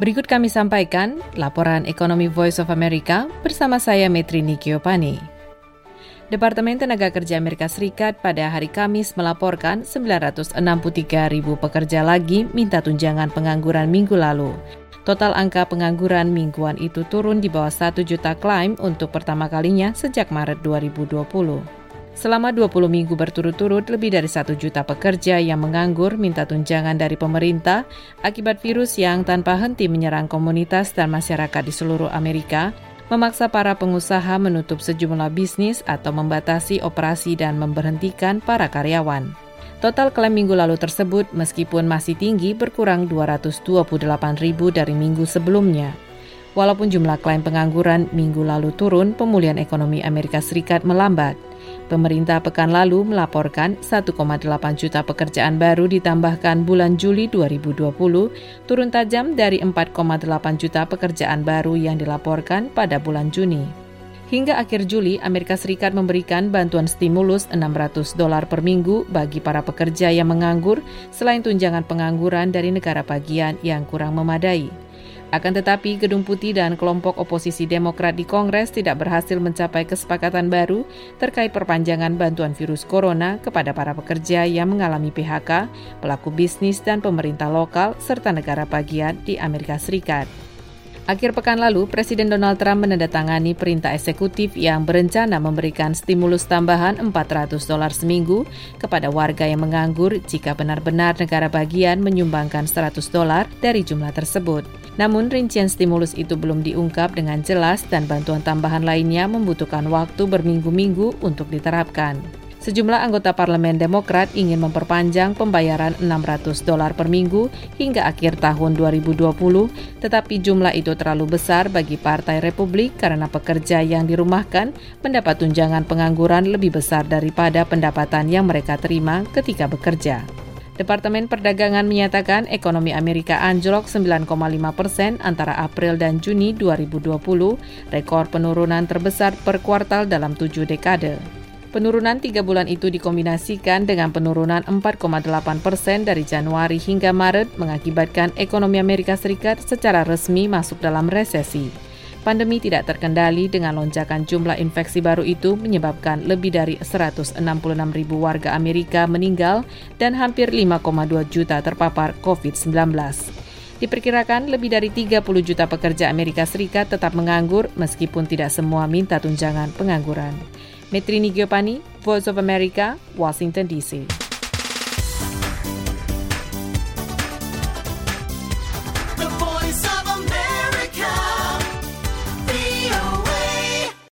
Berikut kami sampaikan laporan ekonomi Voice of America bersama saya Metrini Kiopani. Departemen Tenaga Kerja Amerika Serikat pada hari Kamis melaporkan 963 ribu pekerja lagi minta tunjangan pengangguran minggu lalu. Total angka pengangguran mingguan itu turun di bawah 1 juta klaim untuk pertama kalinya sejak Maret 2020. Selama 20 minggu berturut-turut, lebih dari satu juta pekerja yang menganggur minta tunjangan dari pemerintah akibat virus yang tanpa henti menyerang komunitas dan masyarakat di seluruh Amerika, memaksa para pengusaha menutup sejumlah bisnis atau membatasi operasi dan memberhentikan para karyawan. Total klaim minggu lalu tersebut meskipun masih tinggi berkurang 228 ribu dari minggu sebelumnya. Walaupun jumlah klaim pengangguran minggu lalu turun, pemulihan ekonomi Amerika Serikat melambat. Pemerintah pekan lalu melaporkan 1,8 juta pekerjaan baru ditambahkan bulan Juli 2020, turun tajam dari 4,8 juta pekerjaan baru yang dilaporkan pada bulan Juni. Hingga akhir Juli, Amerika Serikat memberikan bantuan stimulus 600 dolar per minggu bagi para pekerja yang menganggur selain tunjangan pengangguran dari negara bagian yang kurang memadai. Akan tetapi, Gedung Putih dan kelompok oposisi Demokrat di Kongres tidak berhasil mencapai kesepakatan baru terkait perpanjangan bantuan virus corona kepada para pekerja yang mengalami PHK, pelaku bisnis, dan pemerintah lokal, serta negara bagian di Amerika Serikat. Akhir pekan lalu, Presiden Donald Trump menandatangani perintah eksekutif yang berencana memberikan stimulus tambahan 400 dolar seminggu kepada warga yang menganggur jika benar-benar negara bagian menyumbangkan 100 dolar dari jumlah tersebut. Namun rincian stimulus itu belum diungkap dengan jelas dan bantuan tambahan lainnya membutuhkan waktu berminggu-minggu untuk diterapkan. Sejumlah anggota parlemen Demokrat ingin memperpanjang pembayaran 600 dolar per minggu hingga akhir tahun 2020, tetapi jumlah itu terlalu besar bagi Partai Republik karena pekerja yang dirumahkan mendapat tunjangan pengangguran lebih besar daripada pendapatan yang mereka terima ketika bekerja. Departemen Perdagangan menyatakan ekonomi Amerika anjlok 9,5 persen antara April dan Juni 2020, rekor penurunan terbesar per kuartal dalam tujuh dekade. Penurunan tiga bulan itu dikombinasikan dengan penurunan 4,8 persen dari Januari hingga Maret mengakibatkan ekonomi Amerika Serikat secara resmi masuk dalam resesi pandemi tidak terkendali dengan lonjakan jumlah infeksi baru itu menyebabkan lebih dari 166 ribu warga Amerika meninggal dan hampir 5,2 juta terpapar COVID-19. Diperkirakan lebih dari 30 juta pekerja Amerika Serikat tetap menganggur meskipun tidak semua minta tunjangan pengangguran. Metrini Giopani, Voice of America, Washington DC.